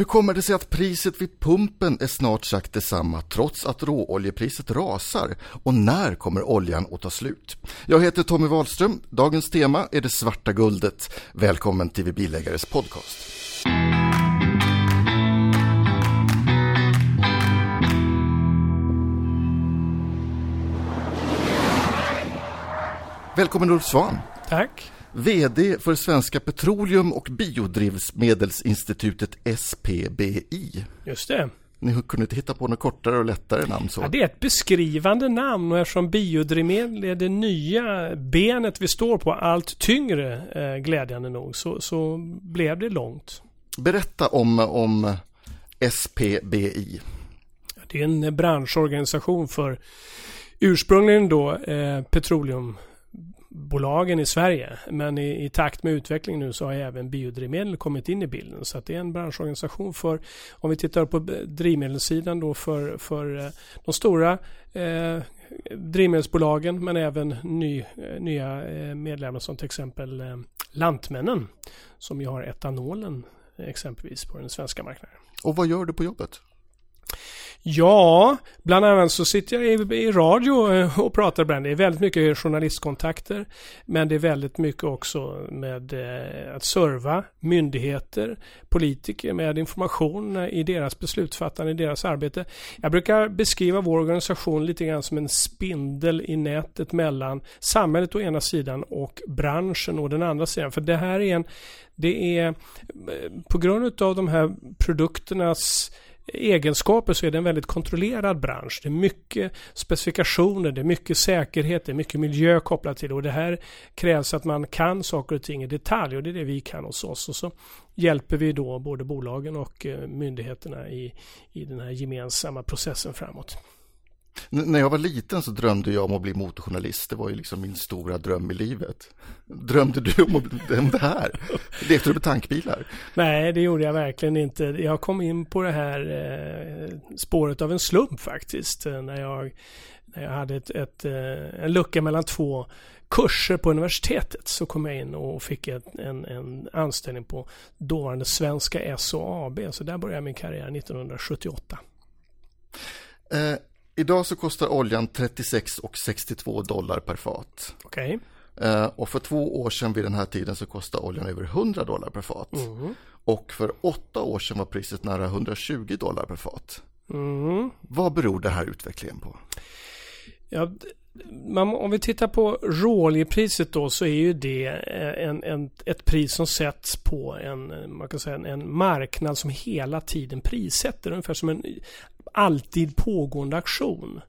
Hur kommer det sig att priset vid pumpen är snart sagt detsamma trots att råoljepriset rasar? Och när kommer oljan att ta slut? Jag heter Tommy Wahlström. Dagens tema är det svarta guldet. Välkommen till Vi Bilägares podcast. Välkommen Ulf Svan. Tack. VD för Svenska Petroleum och Biodrivmedelsinstitutet SPBI. Just det. Ni kunde inte hitta på något kortare och lättare namn så? Ja, det är ett beskrivande namn och eftersom biodrivmedel är det nya benet vi står på allt tyngre, eh, glädjande nog, så, så blev det långt. Berätta om, om SPBI. Det är en branschorganisation för ursprungligen då eh, petroleum bolagen i Sverige. Men i, i, takt med utvecklingen nu så har även biodrivmedel kommit in i bilden. Så att det är en branschorganisation för, om vi tittar på drivmedelssidan då för, för eh, de stora eh, drivmedelsbolagen men även ny, eh, nya eh, medlemmar som till exempel eh, Lantmännen som ju har etanolen exempelvis på den svenska marknaden. Och vad gör du på jobbet? Ja, bland annat så sitter jag i, i radio eh, och pratar ibland. Det är väldigt mycket journalistkontakter. Men det är väldigt mycket också med eh, att serva myndigheter, politiker med information eh, i deras beslutsfattande, i deras arbete. Jag brukar beskriva vår organisation lite grann som en spindel i nätet mellan samhället å ena sidan och branschen å den andra sidan. För det här är en, det är eh, på grund av de här produkternas egenskaper så är det en väldigt kontrollerad bransch. Det är mycket specifikationer, det är mycket säkerhet, det är mycket miljö kopplat till det. Och det här krävs att man kan saker och ting i detalj och det är det vi kan hos oss. Och så hjälper vi då både bolagen och eh, myndigheterna i, i den här gemensamma processen framåt. N när jag var liten så drömde jag om att bli motorjournalist. Det var ju liksom min stora dröm i livet. Drömde du om, om det här? Lekte du med tankbilar? Nej, det gjorde jag verkligen inte. Jag kom in på det här eh, spåret av en slump faktiskt. Eh, när jag, när jag hade ett, ett, eh, en lucka mellan två kurser på universitetet så kom jag in och fick en, en anställning på dåvarande Svenska SOAB. Så där började min karriär 1978. Eh, Idag så kostar oljan 36,62 dollar per fat. Okej. Okay. Eh, och för två år sedan vid den här tiden så kostade oljan över 100 dollar per fat. Mm. Och för åtta år sedan var priset nära 120 dollar per fat. Mm. Vad beror det här utvecklingen på? Ja, man, om vi tittar på råoljepriset då så är ju det en, en, ett pris som sätts på en, man kan säga en, en marknad som hela tiden prissätter. Ungefär som en alltid pågående aktion.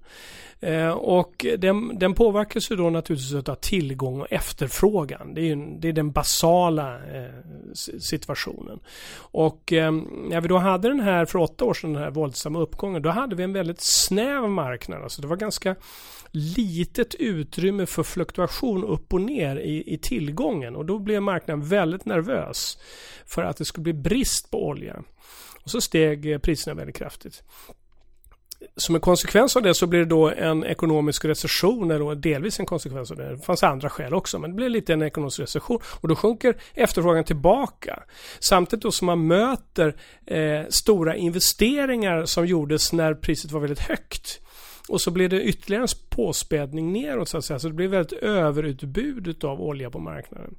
Eh, och den, den påverkas ju då naturligtvis av tillgång och efterfrågan. Det är, ju, det är den basala eh, situationen. Och eh, när vi då hade den här för åtta år sedan, den här våldsamma uppgången, då hade vi en väldigt snäv marknad. Alltså det var ganska litet utrymme för fluktuation upp och ner i, i tillgången och då blev marknaden väldigt nervös för att det skulle bli brist på olja. Och så steg eh, priserna väldigt kraftigt som en konsekvens av det så blir det då en ekonomisk recession, eller delvis en konsekvens av det. Det fanns andra skäl också, men det blir lite en ekonomisk recession. Och då sjunker efterfrågan tillbaka. Samtidigt då som man möter eh, stora investeringar som gjordes när priset var väldigt högt. Och så blir det ytterligare en påspädning neråt så att säga. Så det blir väldigt överutbud av olja på marknaden.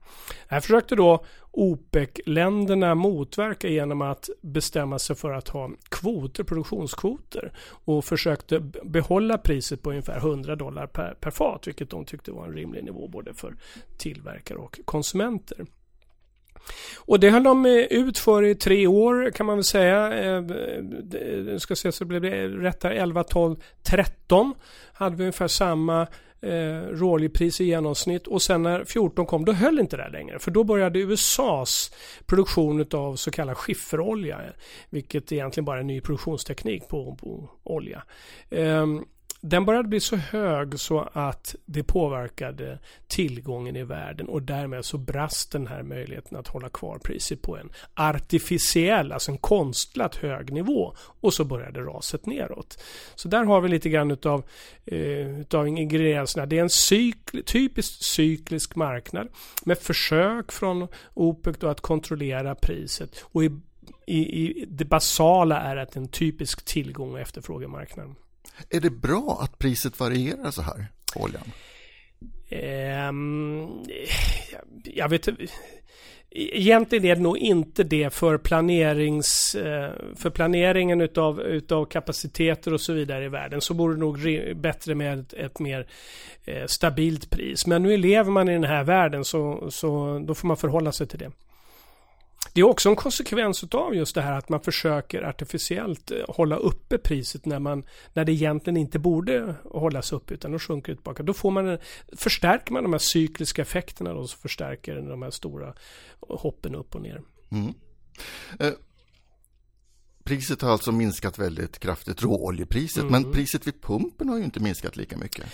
Det här försökte då OPEC-länderna motverka genom att bestämma sig för att ha kvoter, produktionskvoter och försökte behålla priset på ungefär 100 dollar per, per fat, vilket de tyckte var en rimlig nivå både för tillverkare och konsumenter. Och det höll de eh, ut för i tre år kan man väl säga. Eh, ska se så blev det rätt 11, 12, 13 hade vi ungefär samma eh, råoljepris i genomsnitt och sen när 14 kom då höll inte det längre för då började USAs produktion av så kallad skifferolja vilket egentligen bara är en ny produktionsteknik på, på olja. Eh, den började bli så hög så att det påverkade tillgången i världen och därmed så brast den här möjligheten att hålla kvar priset på en artificiell, alltså en konstlat hög nivå och så började raset neråt. Så där har vi lite grann utav, eh, utav ingredienserna. Det är en cykl, typiskt cyklisk marknad med försök från OPEC då att kontrollera priset och i i, i, det basala är att en typisk tillgång och efterfrågemarknad. Är det bra att priset varierar så här på oljan? Um, jag vet Egentligen är det nog inte det för, planerings, eh, för planeringen utav, utav kapaciteter och så vidare i världen. Så vore det nog bättre med ett, ett mer eh, stabilt pris. Men nu lever man i den här världen så, så då får man förhålla sig till det. Det är också en konsekvens av just det här att man försöker artificiellt eh, hålla uppe priset när, man, när det egentligen inte borde hållas uppe utan då sjunker det tillbaka. Då får man, förstärker man de här cykliska effekterna då, så förstärker de här stora hoppen upp och ner. Mm. Eh, Priset har alltså minskat väldigt kraftigt, råoljepriset, mm. men priset vid pumpen har ju inte minskat lika mycket.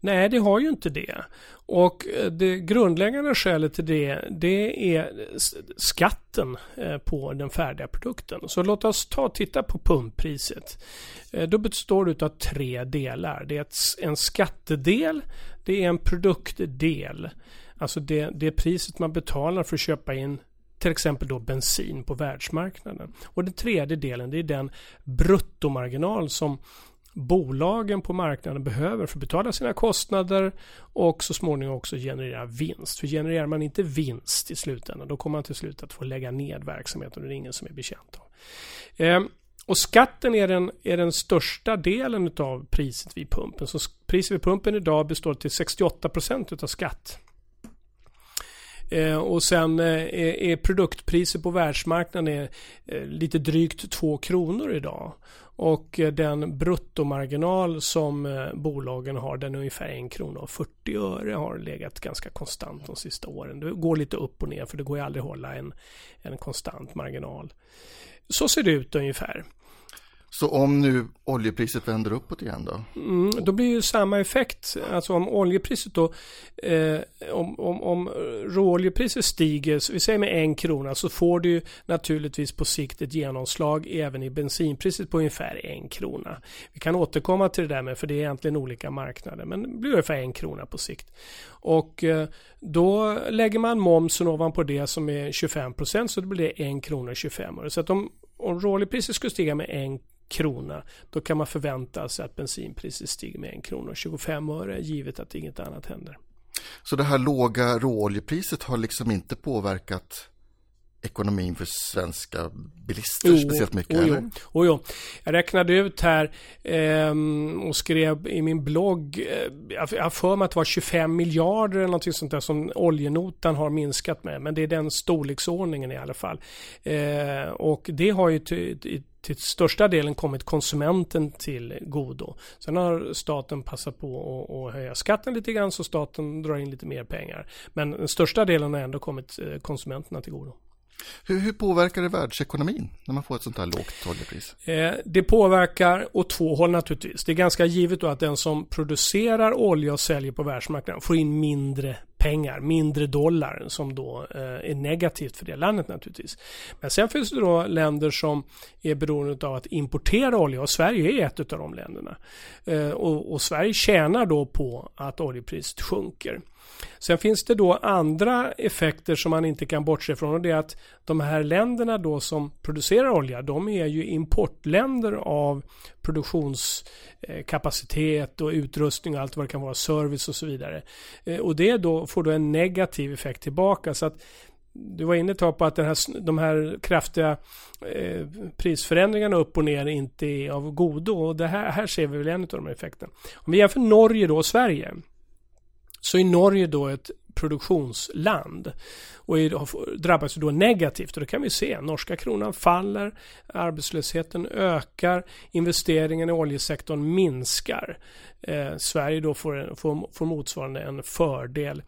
Nej, det har ju inte det. Och eh, det grundläggande skälet till det, det är skatten eh, på den färdiga produkten. Så låt oss ta och titta på pumppriset. Eh, då består det av tre delar. Det är en skattedel, det är en produktdel. Alltså det, det priset man betalar för att köpa in till exempel då bensin på världsmarknaden. Och den tredje delen det är den bruttomarginal som bolagen på marknaden behöver för att betala sina kostnader och så småningom också generera vinst. För genererar man inte vinst i slutändan då kommer man till slut att få lägga ned verksamheten och det är ingen som är betjänt av. Ehm, och skatten är den, är den största delen av priset vid pumpen. Så priset vid pumpen idag består till 68% av skatt. Eh, och sen eh, är produktpriset på världsmarknaden är, eh, lite drygt 2 kronor idag. Och eh, den bruttomarginal som eh, bolagen har den är ungefär 1 krona och 40 öre har legat ganska konstant de sista åren. Det går lite upp och ner för det går ju aldrig att hålla en, en konstant marginal. Så ser det ut ungefär. Så om nu oljepriset vänder uppåt igen då? Mm, då blir ju samma effekt. Alltså om oljepriset då, eh, om, om, om råoljepriset stiger, så vi säger med en krona, så får du naturligtvis på sikt ett genomslag även i bensinpriset på ungefär en krona. Vi kan återkomma till det där med, för det är egentligen olika marknader, men det blir ungefär en krona på sikt. Och eh, då lägger man momsen ovanpå det som är 25 procent, så det blir det en krona och 25 öre. Så att om, om råoljepriset skulle stiga med en krona. Då kan man förvänta sig att bensinpriset stiger med en krona och 25 öre givet att inget annat händer. Så det här låga råoljepriset har liksom inte påverkat ekonomin för svenska bilister jo, speciellt mycket? Oh, eller? Oh, jo. Jag räknade ut här eh, och skrev i min blogg, eh, jag har för mig att det var 25 miljarder eller någonting sånt där som oljenotan har minskat med. Men det är den storleksordningen i alla fall. Eh, och det har ju till, till största delen kommit konsumenten till godo. Sen har staten passat på att, höja skatten lite grann så staten drar in lite mer pengar. Men den största delen har ändå kommit eh, konsumenterna till godo. Hur, hur, påverkar det världsekonomin när man får ett sånt här lågt oljepris? Eh, det påverkar åt två håll naturligtvis. Det är ganska givet då att den som producerar olja och säljer på världsmarknaden får in mindre pengar, mindre dollar som då eh, är negativt för det landet naturligtvis. Men sen finns det då länder som är beroende av att importera olja och Sverige är ett av de länderna. Eh, och, och Sverige tjänar då på att oljepriset sjunker. Sen finns det då andra effekter som man inte kan bortse ifrån och det är att de här länderna då som producerar olja de är ju importländer av produktionskapacitet eh, och utrustning och allt vad det kan vara, service och så vidare. Eh, och det då får då en negativ effekt tillbaka så att du var inne på att den här, de här kraftiga eh, prisförändringarna upp och ner inte är av godo. Och det här, här ser vi väl en av de här effekterna. Om vi jämför Norge då och Sverige så är Norge då ett produktionsland och är, drabbas då negativt. Och det kan vi se. Norska kronan faller, arbetslösheten ökar, investeringen i oljesektorn minskar. Eh, Sverige då får, får, får motsvarande en fördel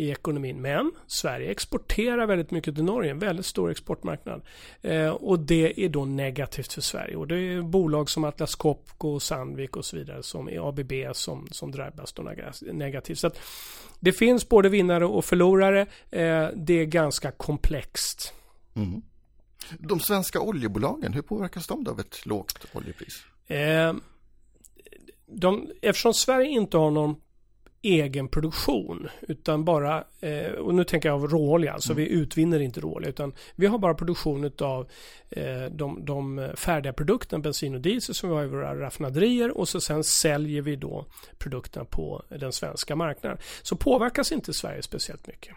i ekonomin. Men Sverige exporterar väldigt mycket till Norge, en väldigt stor exportmarknad. Eh, och det är då negativt för Sverige. Och det är bolag som Atlas Copco, Sandvik och så vidare som är ABB som, som drabbas då negativt. Så att det finns både vinnare och förlorare. Eh, det är ganska komplext. Mm. De svenska oljebolagen, hur påverkas de av ett lågt oljepris? Eh, de, eftersom Sverige inte har någon egen produktion. Utan bara, eh, och nu tänker jag av råolja, så mm. vi utvinner inte råolja. Utan vi har bara produktion av eh, de, de färdiga produkterna, bensin och diesel som vi har i våra raffinaderier. Och så sen säljer vi då produkterna på den svenska marknaden. Så påverkas inte Sverige speciellt mycket.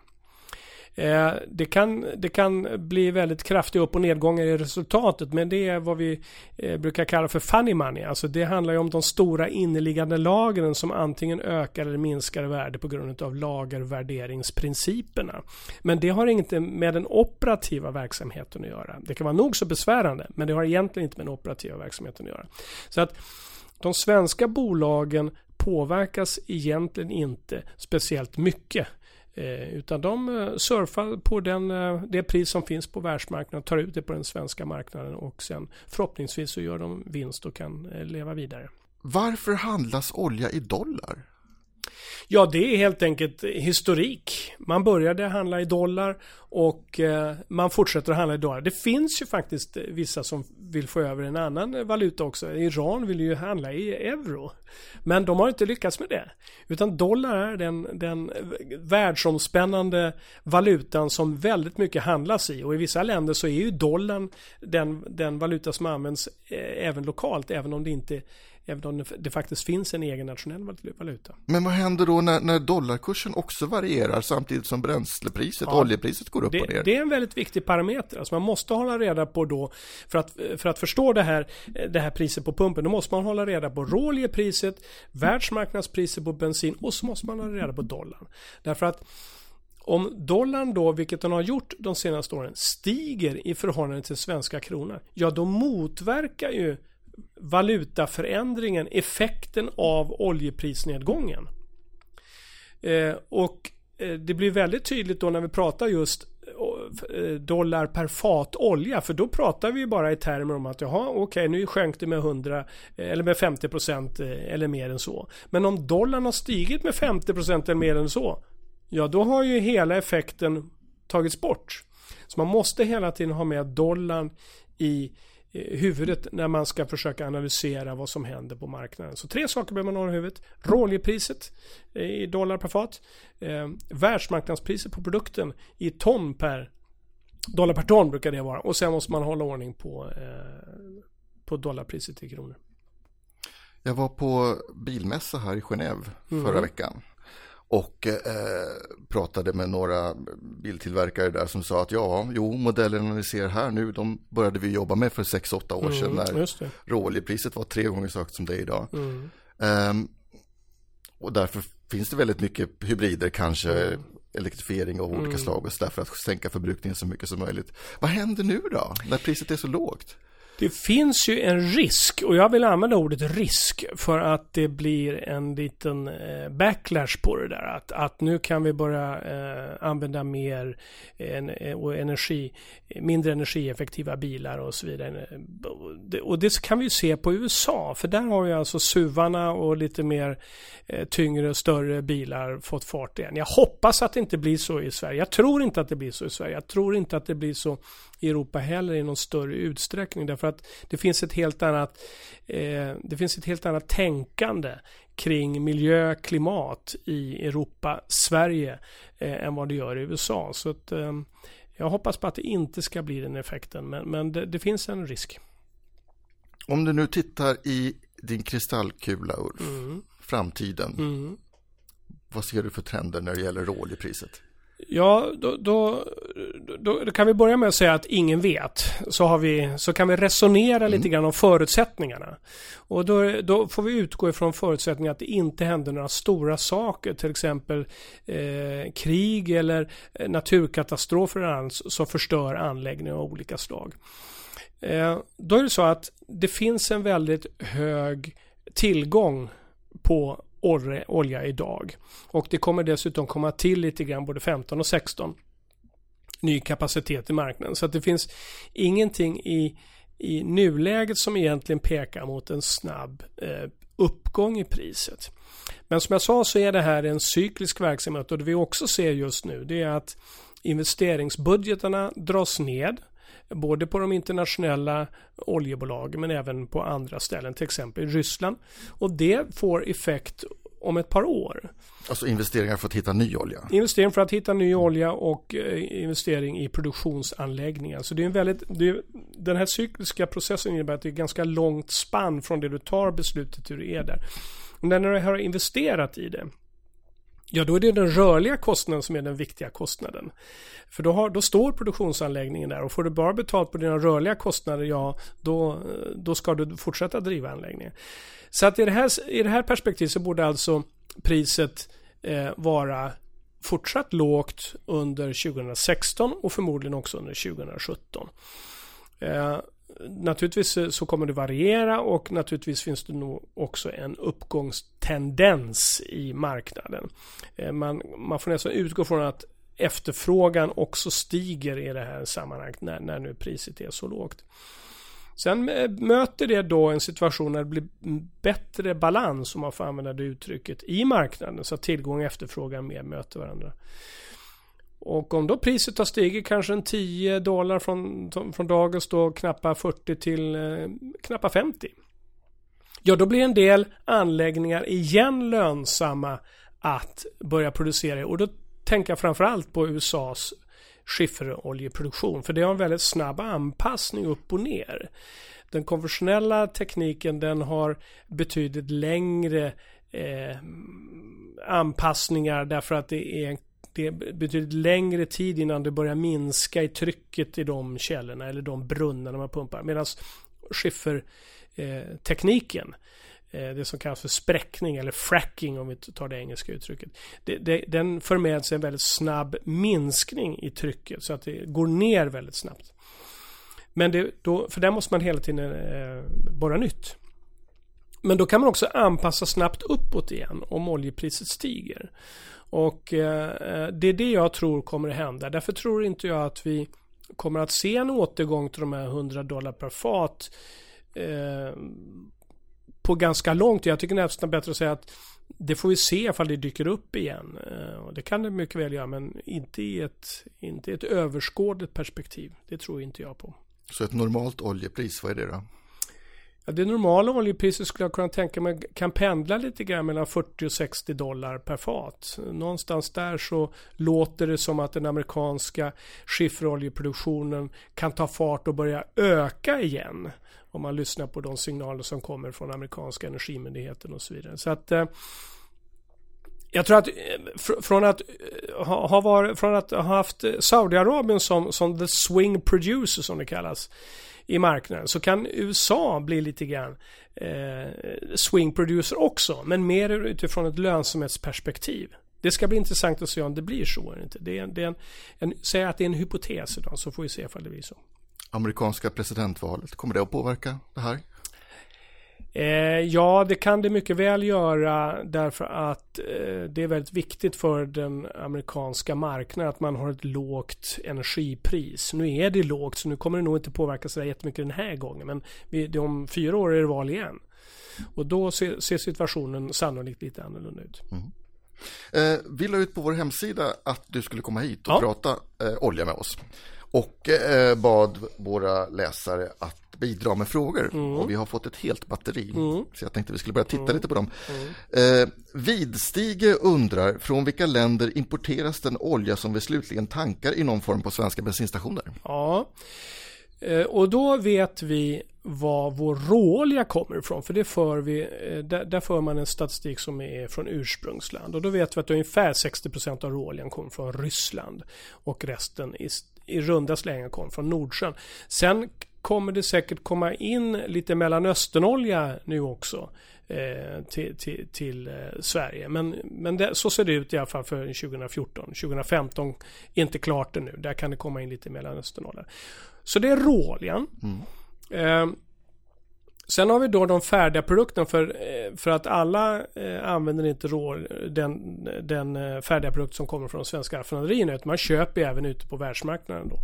Eh, det, kan, det kan bli väldigt kraftiga upp och nedgångar i resultatet men det är vad vi eh, brukar kalla för funny money. Alltså det handlar ju om de stora inneliggande lagren som antingen ökar eller minskar värde på grund av lagervärderingsprinciperna. Men det har inte med den operativa verksamheten att göra. Det kan vara nog så besvärande men det har egentligen inte med den operativa verksamheten att göra. Så att de svenska bolagen påverkas egentligen inte speciellt mycket Eh, utan de eh, surfar på den, eh, det pris som finns på världsmarknaden, tar ut det på den svenska marknaden och sen förhoppningsvis så gör de vinst och kan leva vidare. Varför handlas olja i dollar? Ja, det är helt enkelt historik. Man började handla i dollar och eh, man fortsätter att handla i dollar. Det finns ju faktiskt eh, vissa som vill få över en annan valuta också. Iran vill ju handla i euro. Men de har inte lyckats med det. Utan dollar är den, den världsomspännande valutan som väldigt mycket handlas i. Och i vissa länder så är ju dollarn den, den valuta som används eh, även lokalt. Även om det inte Även om det faktiskt finns en egen nationell valuta. Men vad händer då när, när dollarkursen också varierar samtidigt som bränslepriset, ja, oljepriset går upp det, och ner? Det är en väldigt viktig parameter. Alltså man måste hålla reda på då, för att, för att förstå det här, det här priset på pumpen, då måste man hålla reda på råoljepriset, världsmarknadspriset på bensin och så måste man hålla reda på dollarn. Därför att om dollarn då, vilket den har gjort de senaste åren, stiger i förhållande till svenska kronor, ja då motverkar ju valutaförändringen effekten av oljeprisnedgången. Eh, och eh, det blir väldigt tydligt då när vi pratar just eh, dollar per fat olja. För då pratar vi bara i termer om att jaha, okej, okay, nu sjönk det med 100 eh, eller med 50 procent eh, eller mer än så. Men om dollarn har stigit med 50 procent eller mer än så, ja då har ju hela effekten tagits bort. Så man måste hela tiden ha med dollarn i huvudet när man ska försöka analysera vad som händer på marknaden. Så tre saker behöver man ha i huvudet. Råoljepriset i dollar per fat. Eh, världsmarknadspriset på produkten i ton per dollar per ton brukar det vara. Och sen måste man hålla ordning på, eh, på dollarpriset i kronor. Jag var på bilmässa här i Genève förra mm. veckan och eh, pratade med några biltillverkare där som sa att ja, jo, modellerna ni ser här nu, de började vi jobba med för 6-8 år sedan mm, när råoljepriset var tre gånger så högt som det är idag. Mm. Um, och därför finns det väldigt mycket hybrider, kanske mm. elektrifiering av olika mm. slag och så för att sänka förbrukningen så mycket som möjligt. Vad händer nu då, när priset är så lågt? Det finns ju en risk, och jag vill använda ordet risk, för att det blir en liten eh, backlash på det där. Att, att nu kan vi börja eh, använda mer eh, och energi, mindre energieffektiva bilar och så vidare. Och det kan vi ju se på USA, för där har ju alltså suvarna och lite mer tyngre tyngre, större bilar fått fart igen. Jag hoppas att det inte blir så i Sverige. Jag tror inte att det blir så i Sverige. Jag tror inte att det blir så i Europa heller i någon större utsträckning. Därför att det finns ett helt annat, eh, det finns ett helt annat tänkande kring miljö, klimat i Europa, Sverige eh, än vad det gör i USA. Så att, eh, jag hoppas på att det inte ska bli den effekten, men, men det, det, finns en risk. Om du nu tittar i din kristallkula, Ulf, mm. framtiden. Mm. Vad ser du för trender när det gäller råoljepriset? Ja, då, då, då, då, kan vi börja med att säga att ingen vet. Så, har vi, så kan vi resonera mm. lite grann om förutsättningarna. Och då, då får vi utgå ifrån förutsättningar att det inte händer några stora saker. Till exempel eh, krig eller eh, naturkatastrofer som förstör anläggningar av olika slag. Eh, då är det så att det finns en väldigt hög tillgång på olja idag. Och det kommer dessutom komma till lite grann både 15 och 16 ny kapacitet i marknaden. Så att det finns ingenting i, i nuläget som egentligen pekar mot en snabb eh, uppgång i priset. Men som jag sa så är det här en cyklisk verksamhet och det vi också ser just nu det är att investeringsbudgetarna dras ned både på de internationella oljebolagen men även på andra ställen, till exempel i Ryssland. Och det får effekt om ett par år. Alltså investeringar för att hitta ny olja? Investering för att hitta ny olja och eh, investering i produktionsanläggningar. Så det är en väldigt, är, den här cykliska processen innebär att det är ganska långt spann från det du tar beslutet till du är där. Men när du har investerat i det Ja, då är det den rörliga kostnaden som är den viktiga kostnaden. För då, har, då står produktionsanläggningen där och får du bara betalt på dina rörliga kostnader, ja, då, då ska du fortsätta driva anläggningen. Så att i det här, i det här perspektivet så borde alltså priset eh, vara fortsatt lågt under 2016 och förmodligen också under 2017. Eh, naturligtvis så kommer det variera och naturligtvis finns det nog också en uppgångstendens i marknaden. Eh, man, man får nästan utgå från att efterfrågan också stiger i det här sammanhanget när, när nu priset är så lågt. Sen eh, möter det då en situation när det blir bättre balans, om man får använda det uttrycket, i marknaden så att tillgång och efterfrågan mer möter varandra. Och om då priset har stigit kanske en 10 dollar från, från dagens då knappa 40 till eh, knappa 50. Ja, då blir en del anläggningar igen lönsamma att börja producera. Och då tänker jag framförallt på USAs skifferoljeproduktion. För det har en väldigt snabb anpassning upp och ner. Den konventionella tekniken den har betydligt längre eh, anpassningar därför att det är en det betydligt längre tid innan det börjar minska i trycket i de källorna eller de brunnarna man pumpar. Medan skiffertekniken, eh, Eh, det som kallas för spräckning eller fracking om vi tar det engelska uttrycket. Det, det, den för med sig en väldigt snabb minskning i trycket så att det går ner väldigt snabbt. Men det, då, för där måste man hela tiden eh, borra nytt. Men då kan man också anpassa snabbt uppåt igen om oljepriset stiger. Och eh, det är det jag tror kommer att hända. Därför tror inte jag att vi kommer att se en återgång till de här 100 dollar per fat eh, på ganska långt. Jag tycker nästan bättre att säga att det får vi se ifall det dyker upp igen. Eh, och det kan det mycket väl göra men inte i ett, inte i ett överskådligt perspektiv. Det tror inte jag på. Så ett normalt oljepris, vad är det då? Ja, det normala oljepriset skulle jag kunna tänka mig kan pendla lite grann mellan 40 och 60 dollar per fat. Någonstans där så låter det som att den amerikanska skifferoljeproduktionen kan ta fart och börja öka igen. Om man lyssnar på de signaler som kommer från amerikanska energimyndigheten och så vidare. Så att eh, jag tror att eh, från att eh, ha, varit, från att ha haft Saudiarabien som, som the swing producer som det kallas i marknaden så kan USA bli lite grann eh, swing producer också. Men mer utifrån ett lönsamhetsperspektiv. Det ska bli intressant att se om det blir så eller inte. Det är, det är en, en, säg att det är en hypotes idag så får vi se ifall det blir så. Amerikanska presidentvalet, kommer det att påverka det här? Eh, ja, det kan det mycket väl göra därför att eh, det är väldigt viktigt för den amerikanska marknaden att man har ett lågt energipris. Nu är det lågt så nu kommer det nog inte påverka så jättemycket den här gången men vi, om fyra år är det val igen. Och då ser, ser situationen sannolikt lite annorlunda ut. Mm. Eh, vi la ut på vår hemsida att du skulle komma hit och ja. prata eh, olja med oss. Och eh, bad våra läsare att bidra med frågor. Mm. Och vi har fått ett helt batteri. Mm. Så jag tänkte vi skulle börja titta mm. lite på dem. Mm. Eh, Vidstige undrar, från vilka länder importeras den olja som vi slutligen tankar i någon form på svenska bensinstationer? Ja, eh, och då vet vi var vår råolja kommer ifrån. För det för vi, eh, där, där för man en statistik som är från ursprungsland. Och då vet vi att ungefär 60% av råoljan kommer från Ryssland. Och resten i, runda slängar kommer från Nordsjön. Sen kommer det säkert komma in lite Mellanösternolja nu också eh, till, till, till eh, Sverige. Men, men det, så ser det ut i alla fall för 2014. 2015 är inte klart ännu. Där kan det komma in lite Mellanösternolja. Så det är råoljan. Mm. Eh, Sen har vi då de färdiga produkterna för, eh, för att alla eh, använder inte rå, den, den eh, färdiga produkt som kommer från de svenska raffinaderierna utan man köper även ute på världsmarknaden då.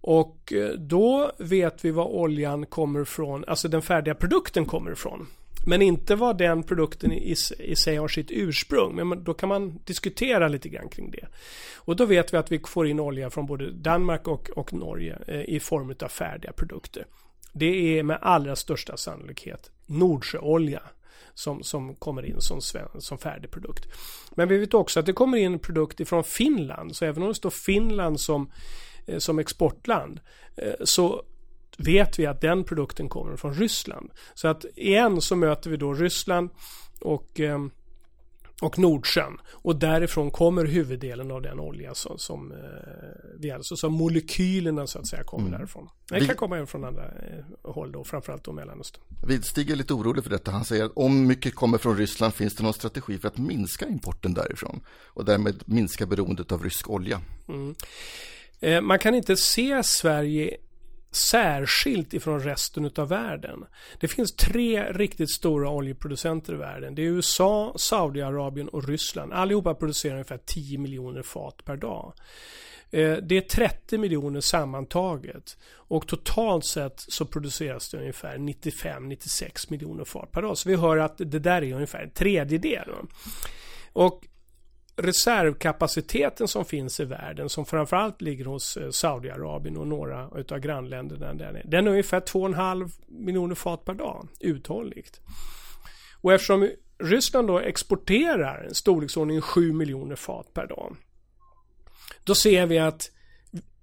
Och då vet vi var oljan kommer ifrån, alltså den färdiga produkten kommer ifrån. Men inte var den produkten i, i sig har sitt ursprung. Men då kan man diskutera lite grann kring det. Och då vet vi att vi får in olja från både Danmark och, och Norge eh, i form av färdiga produkter. Det är med allra största sannolikhet Nordsjöolja. som, som kommer in som, som färdig produkt. Men vi vet också att det kommer in en produkt ifrån Finland. Så även om det står Finland som, eh, som exportland eh, så vet vi att den produkten kommer från Ryssland. Så att igen så möter vi då Ryssland och ehm, och Nordsjön. Och därifrån kommer huvuddelen av den olja som, som eh, vi alltså, som molekylerna så att säga kommer mm. därifrån. Det kan komma även från andra eh, håll då, framförallt då Mellanöstern. Widstig är lite orolig för detta. Han säger att om mycket kommer från Ryssland finns det någon strategi för att minska importen därifrån och därmed minska beroendet av rysk olja. Mm. Eh, man kan inte se Sverige särskilt ifrån resten av världen. Det finns tre riktigt stora oljeproducenter i världen. Det är USA, Saudiarabien och Ryssland. Allihopa producerar ungefär 10 miljoner fat per dag. Eh, det är 30 miljoner sammantaget och totalt sett så produceras det ungefär 95-96 miljoner fat per dag. Så vi hör att det där är ungefär en tredjedel. Och reservkapaciteten som finns i världen som framförallt ligger hos eh, Saudiarabien och några utav grannländerna där nere. Den är ungefär 2,5 miljoner fat per dag uthålligt. Och eftersom Ryssland då exporterar en storleksordning 7 miljoner fat per dag. Då ser vi att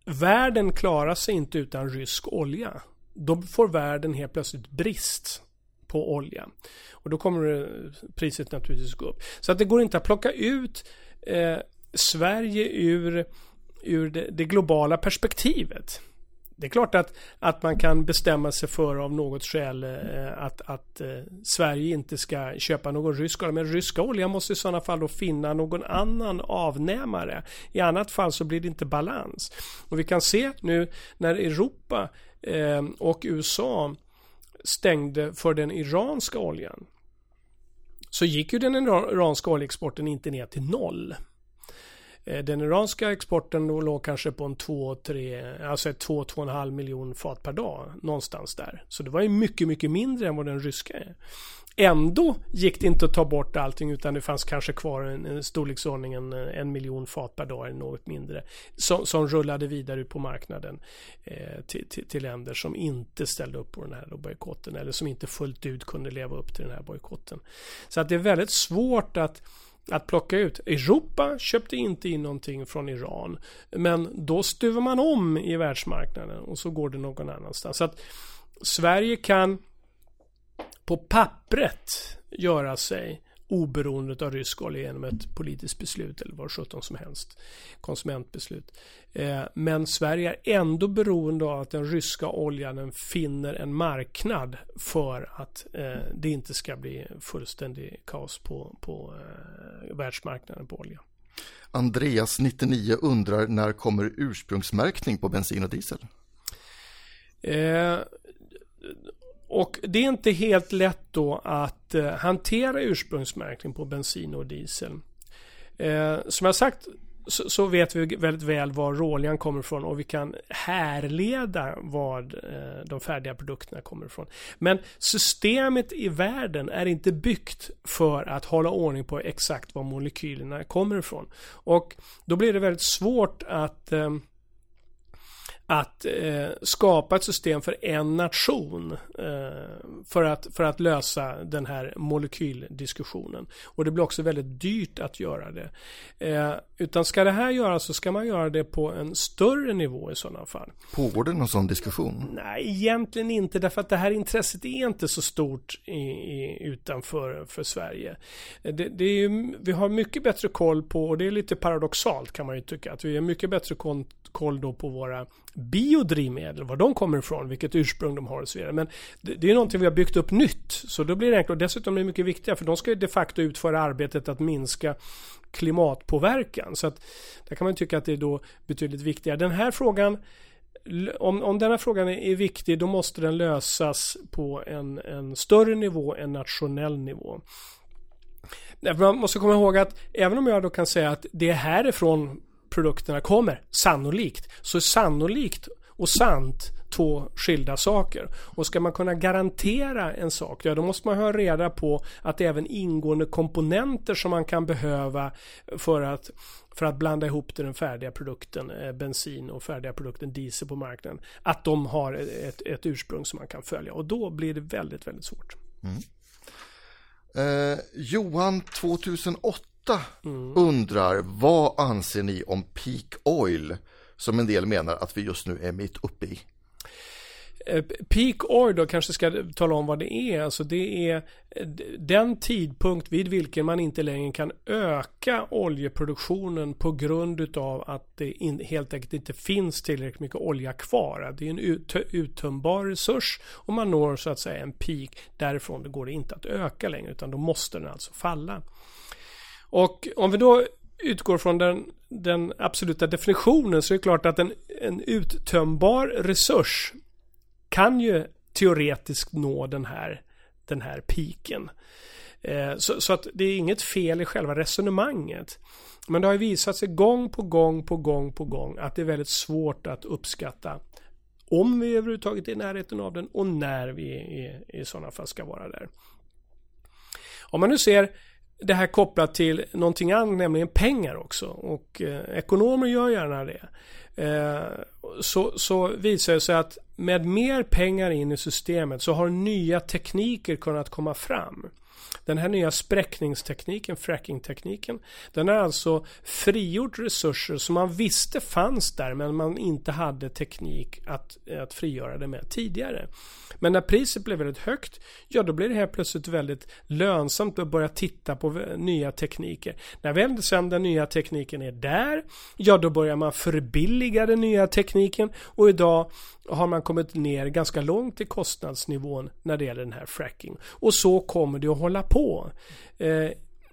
världen klarar sig inte utan rysk olja. Då får världen helt plötsligt brist på olja. Och då kommer eh, priset naturligtvis gå upp. Så att det går inte att plocka ut eh, Sverige ur, ur det, det, globala perspektivet. Det är klart att, att man kan bestämma sig för av något skäl eh, att, att eh, Sverige inte ska köpa någon rysk olja. Men ryska olja måste i sådana fall då finna någon annan avnämare. I annat fall så blir det inte balans. Och vi kan se nu när Europa eh, och USA stängde för den iranska oljan så gick ju den iranska oljeexporten inte ner till noll. Eh, den iranska exporten då låg kanske på en 2-3, alltså 2-2,5 miljon fat per dag. Någonstans där. Så det var ju mycket, mycket mindre än vad den ryska är. Ändå gick det inte att ta bort allting utan det fanns kanske kvar en, en storleksordning en, eh, en miljon fat per dag eller något mindre. Som, som rullade vidare ut på marknaden eh, till, till, till, länder som inte ställde upp på den här bojkotten eller som inte fullt ut kunde leva upp till den här bojkotten. Så att det är väldigt svårt att att plocka ut. Europa köpte inte in någonting från Iran. Men då stuvar man om i världsmarknaden och så går det någon annanstans. Så att Sverige kan på pappret göra sig oberoende av rysk olja genom ett politiskt beslut eller vad sjutton som helst. Konsumentbeslut. Eh, men Sverige är ändå beroende av att den ryska oljan finner en marknad för att eh, det inte ska bli fullständig kaos på, på eh, världsmarknaden på olja. Andreas 99 undrar när kommer ursprungsmärkning på bensin och diesel? Eh, och det är inte helt lätt då att eh, hantera ursprungsmärkning på bensin och diesel. Eh, som jag sagt så, så, vet vi väldigt väl var råoljan kommer ifrån och vi kan härleda var eh, de färdiga produkterna kommer ifrån. Men systemet i världen är inte byggt för att hålla ordning på exakt var molekylerna kommer ifrån. Och då blir det väldigt svårt att eh, att eh, skapa ett system för en nation eh, för, att, för att lösa den här molekyldiskussionen. Och det blir också väldigt dyrt att göra det. Eh, utan ska det här göras så ska man göra det på en större nivå i sådana fall. Pågår det någon sån diskussion? Nej, egentligen inte därför att det här intresset är inte så stort i, i, utanför för Sverige. Det, det är ju, vi har mycket bättre koll på, och det är lite paradoxalt kan man ju tycka, att vi har mycket bättre koll, koll då på våra biodrivmedel, var de kommer ifrån, vilket ursprung de har och så vidare. Men det, det är någonting vi har byggt upp nytt. Så då blir det enklare. Och dessutom är det mycket viktigare för de ska ju de facto utföra arbetet att minska klimatpåverkan. Så att där kan man tycka att det är då betydligt viktigare. Den här frågan om, om denna frågan är, är viktig då måste den lösas på en, en större nivå än nationell nivå. Man måste komma ihåg att även om jag då kan säga att det är härifrån produkterna kommer, sannolikt, så sannolikt och sant två skilda saker. Och ska man kunna garantera en sak, ja då måste man ha reda på att även ingående komponenter som man kan behöva för att, för att blanda ihop till den färdiga produkten eh, bensin och färdiga produkten diesel på marknaden, att de har ett, ett ursprung som man kan följa. Och då blir det väldigt, väldigt svårt. Mm. Eh, Johan 2008 mm. undrar vad anser ni om peak oil som en del menar att vi just nu är mitt uppe i? Eh, peak oil då kanske ska tala om vad det är. Alltså det är den tidpunkt vid vilken man inte längre kan öka oljeproduktionen på grund utav att det helt enkelt inte finns tillräckligt mycket olja kvar. Det är en uttömbar resurs och man når så att säga en peak. Därifrån går det inte att öka längre utan då måste den alltså falla. Och om vi då utgår från den, den absoluta definitionen så är det klart att en, en uttömbar resurs kan ju teoretiskt nå den här, den här piken. Eh, så, så, att det är inget fel i själva resonemanget. Men det har ju visat sig gång på gång på gång på gång att det är väldigt svårt att uppskatta om vi överhuvudtaget är i närheten av den och när vi i, i sådana fall ska vara där. Om man nu ser det här kopplat till någonting annat, nämligen pengar också. Och eh, ekonomer gör gärna det. Eh, så, så visar det sig att med mer pengar in i systemet så har nya tekniker kunnat komma fram. Den här nya spräckningstekniken, frackingtekniken, den har alltså frigjort resurser som man visste fanns där men man inte hade teknik att, att frigöra det med tidigare. Men när priset blev väldigt högt, ja då blir det här plötsligt väldigt lönsamt att börja titta på nya tekniker. När väl sen den nya tekniken är där, ja då börjar man förbilliga den nya tekniken och idag har man kommit ner ganska långt i kostnadsnivån när det gäller den här fracking. Och så kommer det att hålla på. Eh,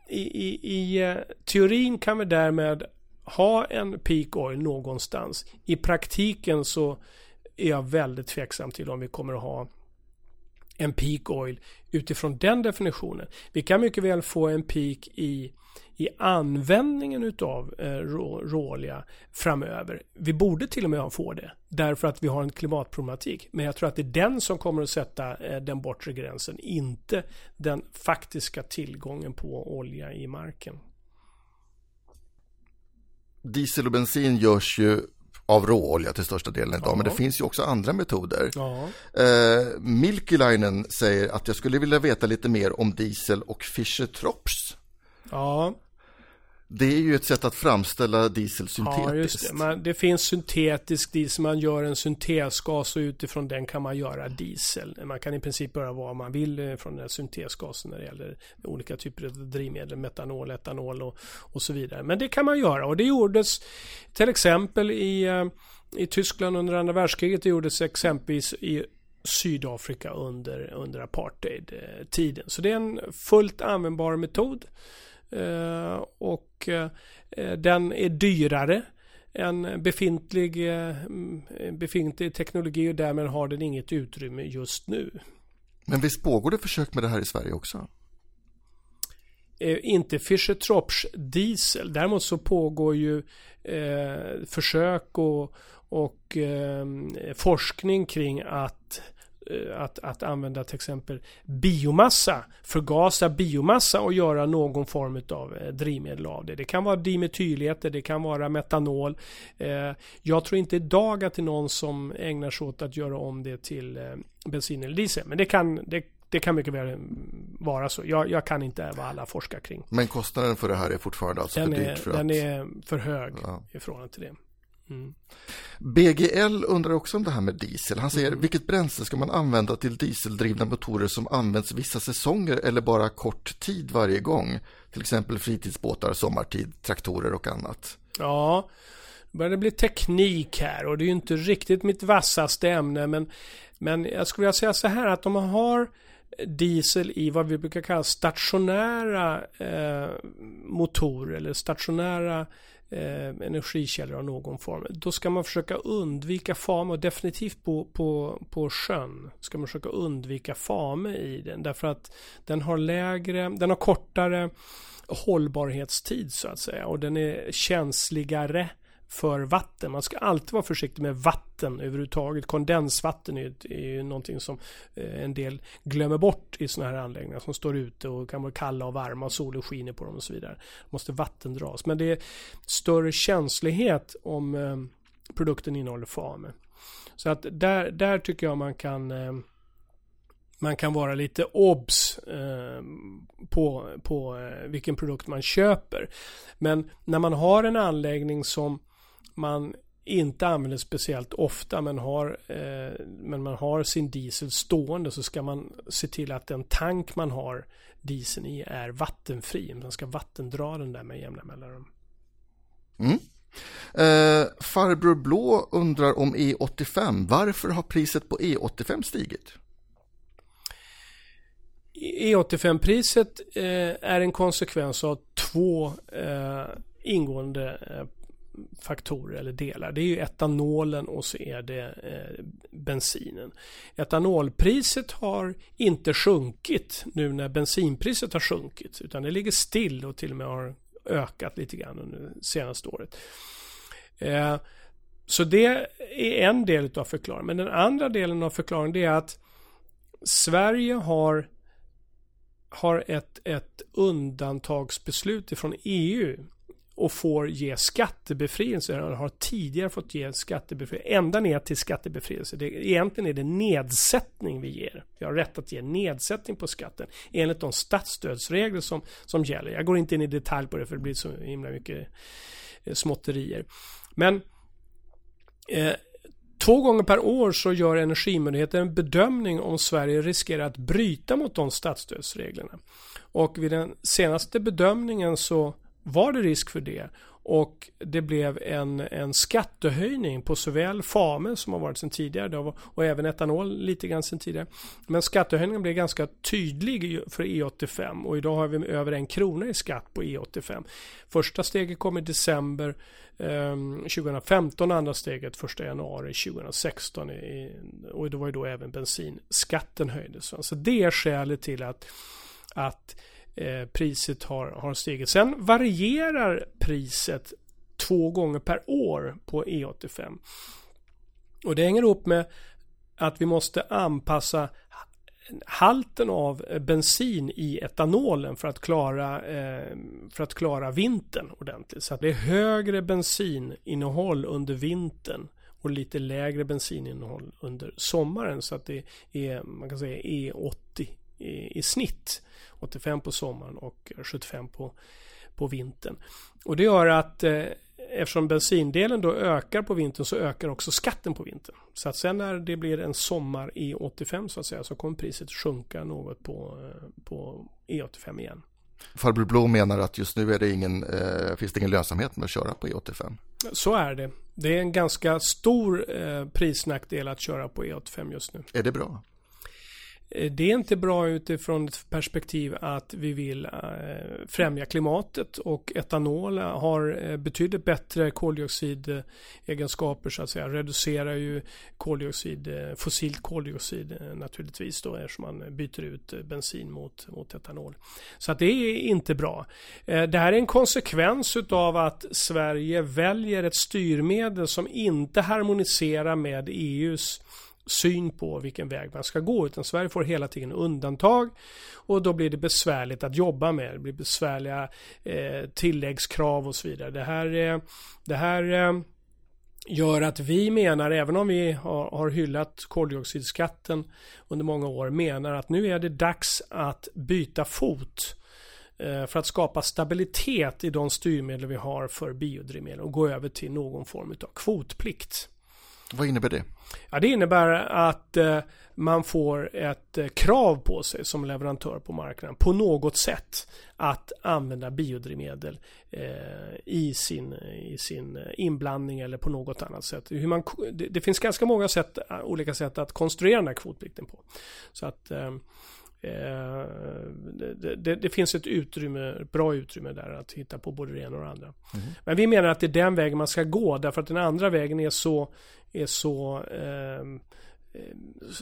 i, i, I eh, teorin kan vi därmed ha en peak oil någonstans. I praktiken så är jag väldigt tveksam till om vi kommer att ha en peak oil utifrån den definitionen. Vi kan mycket väl få en peak i, i användningen utav eh, råolja framöver. Vi borde till och med få det därför att vi har en klimatproblematik. Men jag tror att det är den som kommer att sätta eh, den bortre gränsen, inte den faktiska tillgången på olja i marken. Diesel och bensin görs ju av råolja till största delen idag. Ja. Men det finns ju också andra metoder. Eh, Milkilainen säger att jag skulle vilja veta lite mer om diesel och Fischer-Tropsch. Ja. Det är ju ett sätt att framställa diesel syntetiskt. Ja, just det. Man, det finns syntetisk diesel. Man gör en syntesgas och utifrån den kan man göra diesel. Man kan i princip göra vad man vill eh, från den här syntesgasen när det gäller olika typer av drivmedel. Metanol, etanol och, och så vidare. Men det kan man göra och det gjordes till exempel i, eh, i Tyskland under andra världskriget. Det gjordes exempelvis i Sydafrika under, under apartheid-tiden. Så det är en fullt användbar metod. Eh, och eh, den är dyrare än befintlig, eh, befintlig teknologi och därmed har den inget utrymme just nu. Men visst pågår det försök med det här i Sverige också? inte Fischer-Tropsch diesel. Däremot så pågår ju eh, försök och, och eh, forskning kring att att, att använda till exempel biomassa, förgasa biomassa och göra någon form av eh, drivmedel av det. Det kan vara dimetyleter, det kan vara metanol. Eh, jag tror inte idag att det är någon som ägnar sig åt att göra om det till bensin eller diesel. Men det kan, det, det kan mycket väl vara så. Jag, jag, kan inte vad alla forskar kring. Men kostnaden för det här är fortfarande alltså den för dyrt? För den att... är för hög ja. i förhållande till det. Mm. BGL undrar också om det här med diesel. Han säger, mm. vilket bränsle ska man använda till dieseldrivna motorer som används vissa säsonger eller bara kort tid varje gång? Till exempel fritidsbåtar, sommartid, traktorer och annat. Ja, nu börjar det bli teknik här och det är ju inte riktigt mitt vassaste ämne men, men jag skulle vilja säga så här att om man har diesel i vad vi brukar kalla stationära eh, motorer eller stationära eh, energikällor av någon form. Då ska man försöka undvika fame och definitivt på, på, på sjön ska man försöka undvika fame i den. Därför att den har lägre, den har kortare hållbarhetstid så att säga och den är känsligare för vatten. Man ska alltid vara försiktig med vatten överhuvudtaget. Kondensvatten är ju, är ju någonting som eh, en del glömmer bort i sådana här anläggningar som står ute och kan vara kalla och varma och solen skiner på dem och så vidare. Måste vatten dras. Men det är större känslighet om eh, produkten innehåller fame. Så att där, där tycker jag man kan eh, man kan vara lite obs eh, på, på eh, vilken produkt man köper. Men när man har en anläggning som man inte använder speciellt ofta men har, eh, men man har sin diesel stående så ska man se till att den tank man har dieseln i är vattenfri. Man ska vattendra den där med jämna mellanrum. Mm. Eh, farbror Blå undrar om E85. Varför har priset på E85 stigit? E85-priset eh, är en konsekvens av två eh, ingående eh, faktorer eller delar. Det är ju etanolen och så är det eh, bensinen. Etanolpriset har inte sjunkit nu när bensinpriset har sjunkit utan det ligger still och till och med har ökat lite grann under det senaste året. Eh, så det är en del av förklaringen. Men den andra delen av förklaringen är att Sverige har har ett, ett undantagsbeslut ifrån EU och får ge skattebefrielse, eller har tidigare fått ge skattebefrielse, ända ner till skattebefrielse. Det, egentligen är det nedsättning vi ger. Vi har rätt att ge nedsättning på skatten enligt de statsstödsregler som, som gäller. Jag går inte in i detalj på det för det blir så himla mycket eh, småtterier. Men eh, Två gånger per år så gör Energimyndigheten en bedömning om Sverige riskerar att bryta mot de statsstödsreglerna. Och vid den senaste bedömningen så var det risk för det. Och det blev en, en skattehöjning på såväl FAME som har varit sedan tidigare och även etanol lite grann sedan tidigare. Men skattehöjningen blev ganska tydlig för E85 och idag har vi över en krona i skatt på E85. Första steget kom i december eh, 2015 andra steget 1 januari 2016 i, och det var ju då även bensinskatten höjdes. Så det är skälet till att, att Eh, priset har, har stigit. Sen varierar priset två gånger per år på E85. Och det hänger ihop med att vi måste anpassa halten av bensin i etanolen för att klara, eh, för att klara vintern ordentligt. Så att det är högre bensininnehåll under vintern och lite lägre bensininnehåll under sommaren. Så att det är, man kan säga E80 i, i snitt. 85 på sommaren och 75 på, på vintern. Och det gör att eh, eftersom bensindelen då ökar på vintern så ökar också skatten på vintern. Så att sen när det blir en sommar E85 så att säga så kommer priset sjunka något på, eh, på E85 igen. Farbror Blå menar att just nu är det ingen, eh, finns det ingen lönsamhet med att köra på E85. Så är det. Det är en ganska stor eh, prisnackdel att köra på E85 just nu. Är det bra? Eh, det är inte bra utifrån ett perspektiv att vi vill eh, främja klimatet och etanol har eh, betydligt bättre koldioxidegenskaper så att säga. Reducerar ju koldioxid, fossilt koldioxid naturligtvis då eftersom man byter ut bensin mot, mot etanol. Så att det är inte bra. Det här är en konsekvens utav att Sverige väljer ett styrmedel som inte harmoniserar med EUs syn på vilken väg man ska gå utan Sverige får hela tiden undantag och då blir det besvärligt att jobba med. Det blir besvärliga eh, tilläggskrav och så vidare. Det här, eh, det här eh, gör att vi menar, även om vi har, har hyllat koldioxidskatten under många år, menar att nu är det dags att byta fot eh, för att skapa stabilitet i de styrmedel vi har för biodrivmedel och gå över till någon form av kvotplikt. Vad innebär det? Ja, det innebär att eh, man får ett eh, krav på sig som leverantör på marknaden på något sätt att använda biodrivmedel eh, i, sin, eh, i sin eh, inblandning eller på något annat sätt. Hur man, det, det finns ganska många sätt, eh, olika sätt att konstruera den här kvotplikten på. Så att det, det, det, finns ett utrymme, bra utrymme där att hitta på både det ena och det andra. Mm. Men vi menar att det är den vägen man ska gå därför att den andra vägen är så, är så ehm, eh,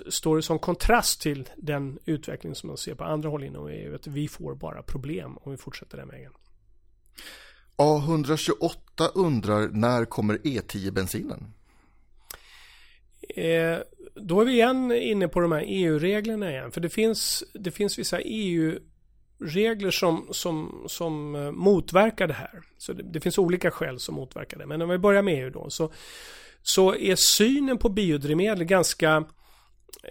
står i sån kontrast till den utveckling som man ser på andra håll inom EU. Att vi får bara problem om vi fortsätter den vägen. A128 undrar när kommer E10-bensinen? Eh, då är vi igen inne på de här EU-reglerna igen. För det finns, det finns vissa EU-regler som, som, som eh, motverkar det här. Så det, det, finns olika skäl som motverkar det. Men om vi börjar med EU då. Så, så är synen på biodrivmedel ganska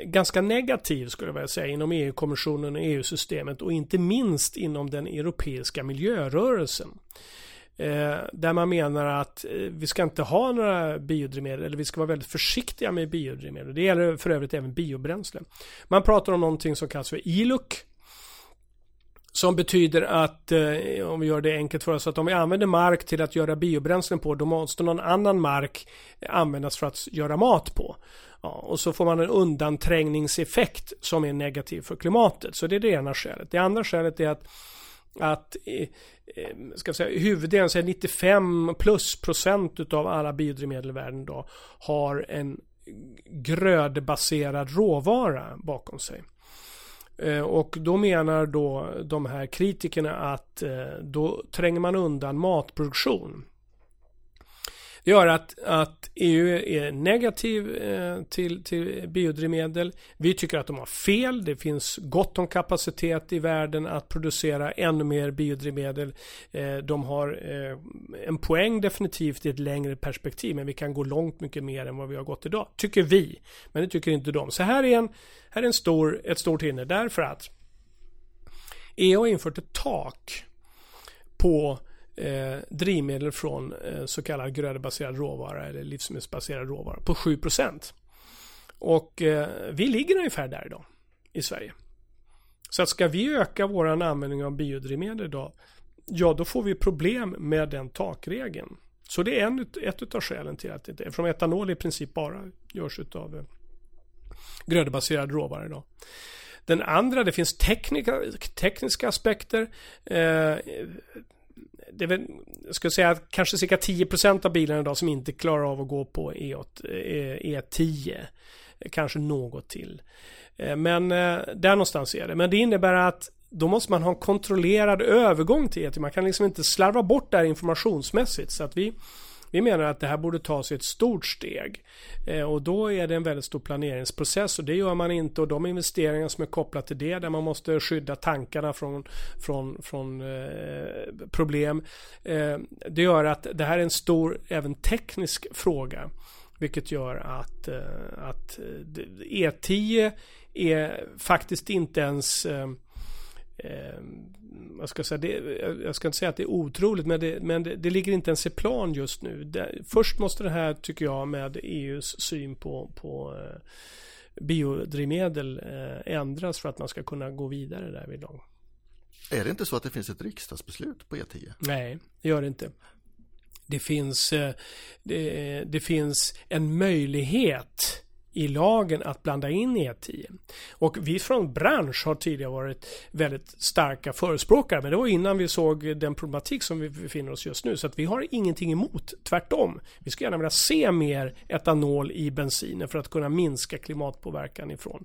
ganska negativ skulle jag vilja säga inom EU-kommissionen och EU-systemet och inte minst inom den europeiska miljörörelsen. Eh, där man menar att eh, vi ska inte ha några biodrivmedel eller vi ska vara väldigt försiktiga med biodrivmedel. Det gäller för övrigt även biobränsle. Man pratar om någonting som kallas för ILUC. Som betyder att, eh, om vi gör det enkelt för oss, att om vi använder mark till att göra biobränslen på, då måste någon annan mark användas för att göra mat på. Ja, och så får man en undanträngningseffekt som är negativ för klimatet. Så det är det ena skälet. Det andra skälet är att att eh, eh, ska säga, huvuddelen, 95 plus procent utav alla biodrivmedel i världen då har en grödbaserad råvara bakom sig. Eh, och då menar då de här kritikerna att då tränger man undan matproduktion. Det gör att, att EU är negativ eh, till, till biodrivmedel. Vi tycker att de har fel. Det finns gott om kapacitet i världen att producera ännu mer biodrivmedel. Eh, de har eh, en poäng definitivt i ett längre perspektiv men vi kan gå långt mycket mer än vad vi har gått idag. Tycker vi. Men det tycker inte de. Så här är, en, här är en stor, ett stort hinder därför att EU har infört ett tak på eh, drivmedel från eh, så kallad grödebaserad råvara eller livsmedelsbaserad råvara på 7% Och eh, vi ligger ungefär där idag i Sverige. Så att ska vi öka vår användning av biodrivmedel idag, ja då får vi problem med den takregeln. Så det är en, ett av skälen till att det eftersom etanol i princip bara görs av eh, grödebaserad råvara idag. Den andra, det finns tekniska, tekniska aspekter. Eh, det är väl, jag skulle säga att kanske cirka 10% av bilarna idag som inte klarar av att gå på E8, E10. E kanske något till. Eh, men eh, där någonstans är det. Men det innebär att då måste man ha en kontrollerad övergång till E10. Man kan liksom inte slarva bort det här informationsmässigt. Så att vi vi menar att det här borde tas i ett stort steg. Eh, och då är det en väldigt stor planeringsprocess och det gör man inte och de investeringar som är kopplade till det där man måste skydda tankarna från, från, från eh, problem. Eh, det gör att det här är en stor även teknisk fråga. Vilket gör att, att e E10 är faktiskt inte ens jag, ska säga, det, jag ska inte säga att det är otroligt, men det, men det, det ligger inte ens i plan just nu. Det, först måste det här, tycker jag, med EUs syn på, på eh, biodrivmedel eh, ändras för att man ska kunna gå vidare där vid dag. Är det inte så att det finns ett riksdagsbeslut på E10? Nej, det gör det inte. Det finns, eh, det, det finns en möjlighet i lagen att blanda in E10. Och vi från bransch har tidigare varit väldigt starka förespråkare men det var innan vi såg den problematik som vi befinner oss just nu så att vi har ingenting emot, tvärtom. Vi skulle gärna vilja se mer etanol i bensinen för att kunna minska klimatpåverkan ifrån,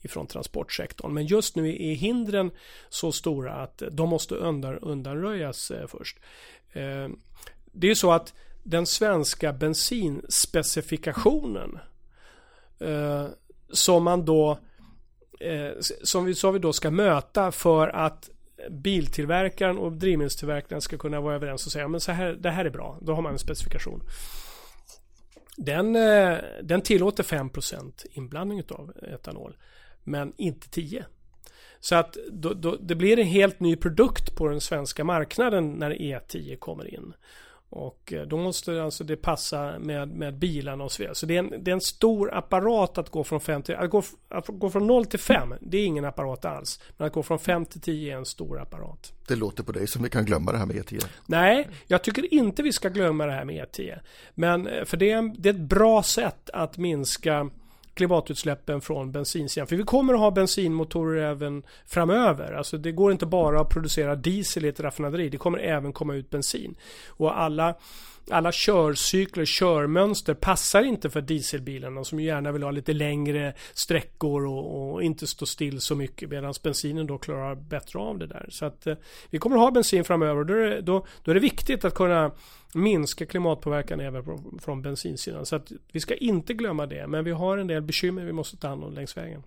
ifrån transportsektorn. Men just nu är hindren så stora att de måste undanröjas eh, först. Eh, det är så att den svenska bensinspecifikationen eh, som man då eh, som vi, som vi då ska möta för att biltillverkaren och drivmedelstillverkaren ska kunna vara överens och säga men så här, det här är bra. Då har man en specifikation. Den, eh, den tillåter 5% inblandning av etanol. Men inte 10. Så att då, då, det blir en helt ny produkt på den svenska marknaden när E10 kommer in. Och eh, då måste alltså det passa med, med bilarna och så vidare. Så det är, en, det är en stor apparat att gå från 5 till, att gå, att gå från 0 till 5, det är ingen apparat alls. Men att gå från 5 till 10 är en stor apparat. Det låter på dig som vi kan glömma det här med E10. Nej, jag tycker inte vi ska glömma det här med E10. Men eh, för det är, det är ett bra sätt att minska klimatutsläppen från bensinsidan. För vi kommer att ha bensinmotorer även framöver. Alltså det går inte bara att producera diesel i ett raffinaderi. Det kommer även komma ut bensin. Och alla alla körcykler, körmönster passar inte för dieselbilarna som gärna vill ha lite längre sträckor och, och inte stå still så mycket medan bensinen då klarar bättre av det där. Så att eh, vi kommer att ha bensin framöver och då är, det, då, då är det viktigt att kunna minska klimatpåverkan även från, från bensinsidan. Så att vi ska inte glömma det. Men vi har en del bekymmer vi måste ta hand om längs vägen.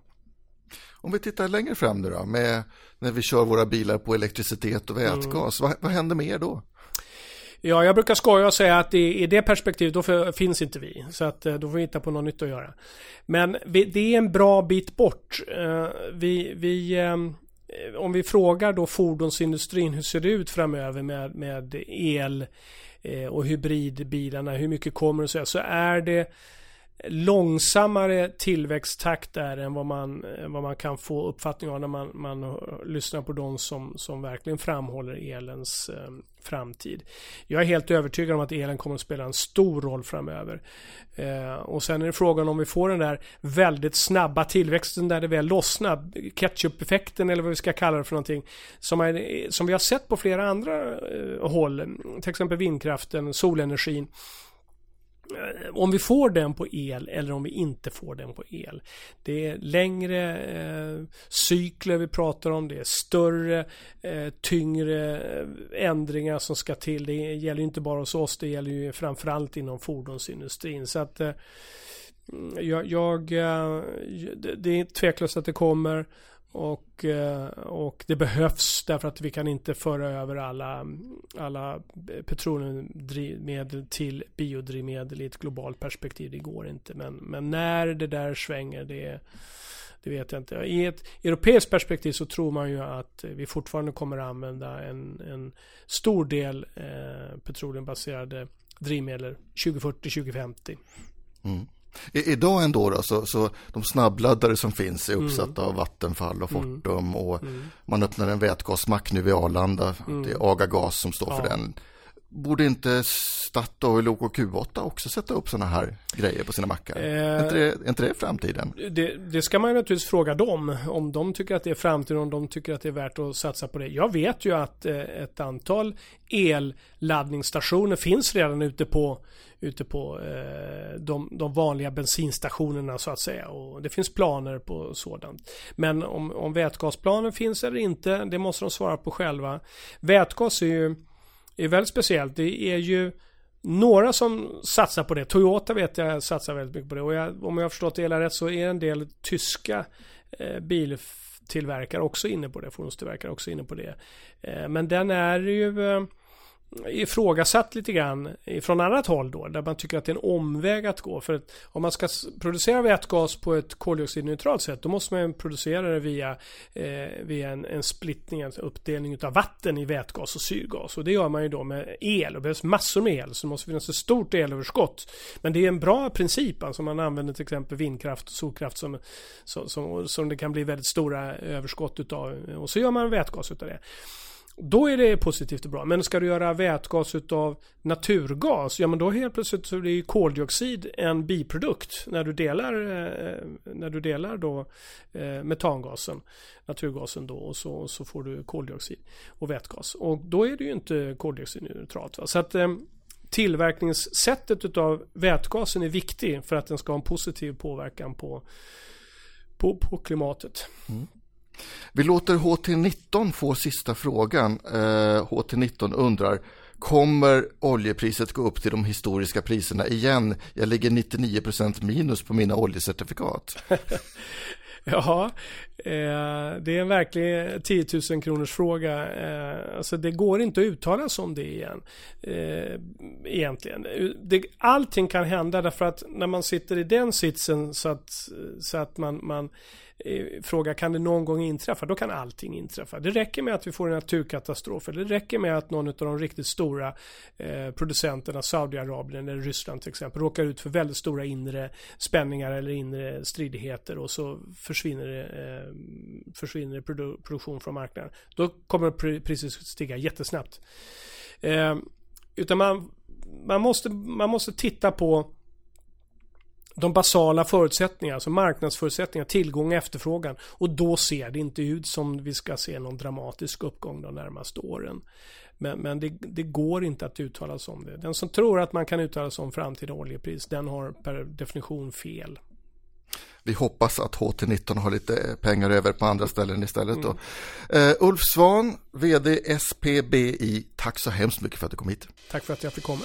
Om vi tittar längre fram nu då, med när vi kör våra bilar på elektricitet och vätgas, mm. vad, vad händer med er då? Ja, jag brukar skoja och säga att i, i det perspektivet då finns inte vi. Så att eh, då får vi hitta på något nytt att göra. Men vi, det är en bra bit bort. Uh, vi, vi um, om vi frågar då fordonsindustrin hur ser det ut framöver med, med el eh, och hybridbilarna, hur mycket kommer det så, så är det långsammare tillväxttakt där än vad man, vad man kan få uppfattning av när man, man lyssnar på de som, som verkligen framhåller elens eh, framtid. Jag är helt övertygad om att elen kommer att spela en stor roll framöver. Eh, och sen är det frågan om vi får den där väldigt snabba tillväxten där det väl lossnar. Ketchup-effekten eller vad vi ska kalla det för någonting. Som, är, som vi har sett på flera andra eh, håll. Till exempel vindkraften, solenergin. Eh, om vi får den på el eller om vi inte får den på el. Det är längre eh, cykler vi pratar om. Det är större, eh, tyngre eh, ändringar som ska till. Det gäller inte bara hos oss. Det gäller ju framförallt inom fordonsindustrin. Så att eh, jag, jag, eh, det är tveklöst att det kommer. Och, eh, och det behövs därför att vi kan inte föra över alla, alla petroleumdrivmedel till biodrivmedel i ett globalt perspektiv. Det går inte. Men, men när det där svänger, det, det vet jag inte. I ett europeiskt perspektiv så tror man ju att vi fortfarande kommer använda en, en stor del eh, petroleumbaserade drivmedel 2040-2050. Mm. I, idag ändå då, så, så de snabbladdare som finns är uppsatta mm. av Vattenfall och mm. Fortum mm. och mm. man öppnar en vätgasmack nu vid Arlanda. Mm. Det är Agagas som står ja. för den. Borde inte Statoil och Q8 också sätta upp sådana här grejer på sina mackar? Eh, är, inte det, är inte det framtiden? Det, det, ska man naturligtvis fråga dem. Om de tycker att det är framtiden, om de tycker att det är värt att satsa på det. Jag vet ju att eh, ett antal elladdningsstationer finns redan ute på ute på eh, de, de, vanliga bensinstationerna så att säga. Och det finns planer på sådant. Men om, om vätgasplanen finns eller inte, det måste de svara på själva. Vätgas är ju är väldigt speciellt. Det är ju några som satsar på det. Toyota vet jag satsar väldigt mycket på det. Och jag, om jag har förstått det hela rätt så är en del tyska eh, biltillverkare också inne på det. Fordonstillverkare också inne på det. Eh, men den är ju eh, ifrågasatt lite grann från annat håll då, där man tycker att det är en omväg att gå. För att om man ska producera vätgas på ett koldioxidneutralt sätt, då måste man producera det via, eh, via en, en splittning, en uppdelning av vatten i vätgas och syrgas. Och det gör man ju då med el, och det behövs massor med el, så det måste finnas ett stort elöverskott. Men det är en bra princip, alltså man använder till exempel vindkraft och solkraft som, som, som, som det kan bli väldigt stora överskott utav, och så gör man vätgas utav det. Då är det positivt och bra. Men ska du göra vätgas utav naturgas, ja men då helt plötsligt så blir koldioxid en biprodukt när du delar, eh, när du delar då eh, metangasen, naturgasen då och så, så får du koldioxid och vätgas. Och då är det ju inte koldioxidneutralt. Va? Så att eh, tillverkningssättet utav vätgasen är viktig för att den ska ha en positiv påverkan på, på, på klimatet. Mm. Vi låter HT19 få sista frågan. Eh, HT19 undrar Kommer oljepriset gå upp till de historiska priserna igen? Jag ligger 99% minus på mina oljecertifikat. ja, eh, det är en verklig 10 000 kronors fråga. Eh, alltså det går inte att uttala sig om det igen. Eh, egentligen. Det, allting kan hända därför att när man sitter i den sitsen så att, så att man, man Eh, fråga kan det någon gång inträffa? Då kan allting inträffa. Det räcker med att vi får en naturkatastrof. Eller det räcker med att någon av de riktigt stora eh, producenterna, Saudiarabien eller Ryssland till exempel, råkar ut för väldigt stora inre spänningar eller inre stridigheter och så försvinner det, eh, försvinner produ produktion från marknaden. Då kommer priset stiga jättesnabbt. Eh, utan man, man, måste, man måste titta på de basala förutsättningarna, alltså marknadsförutsättningar, tillgång och efterfrågan. Och då ser det inte ut som vi ska se någon dramatisk uppgång de närmaste åren. Men, men det, det, går inte att uttala sig om det. Den som tror att man kan uttala sig om framtida oljepris, den har per definition fel. Vi hoppas att HT19 har lite pengar över på andra ställen istället. Mm. Uh, Ulf Svan, VD SPBI, tack så hemskt mycket för att du kom hit. Tack för att jag fick komma.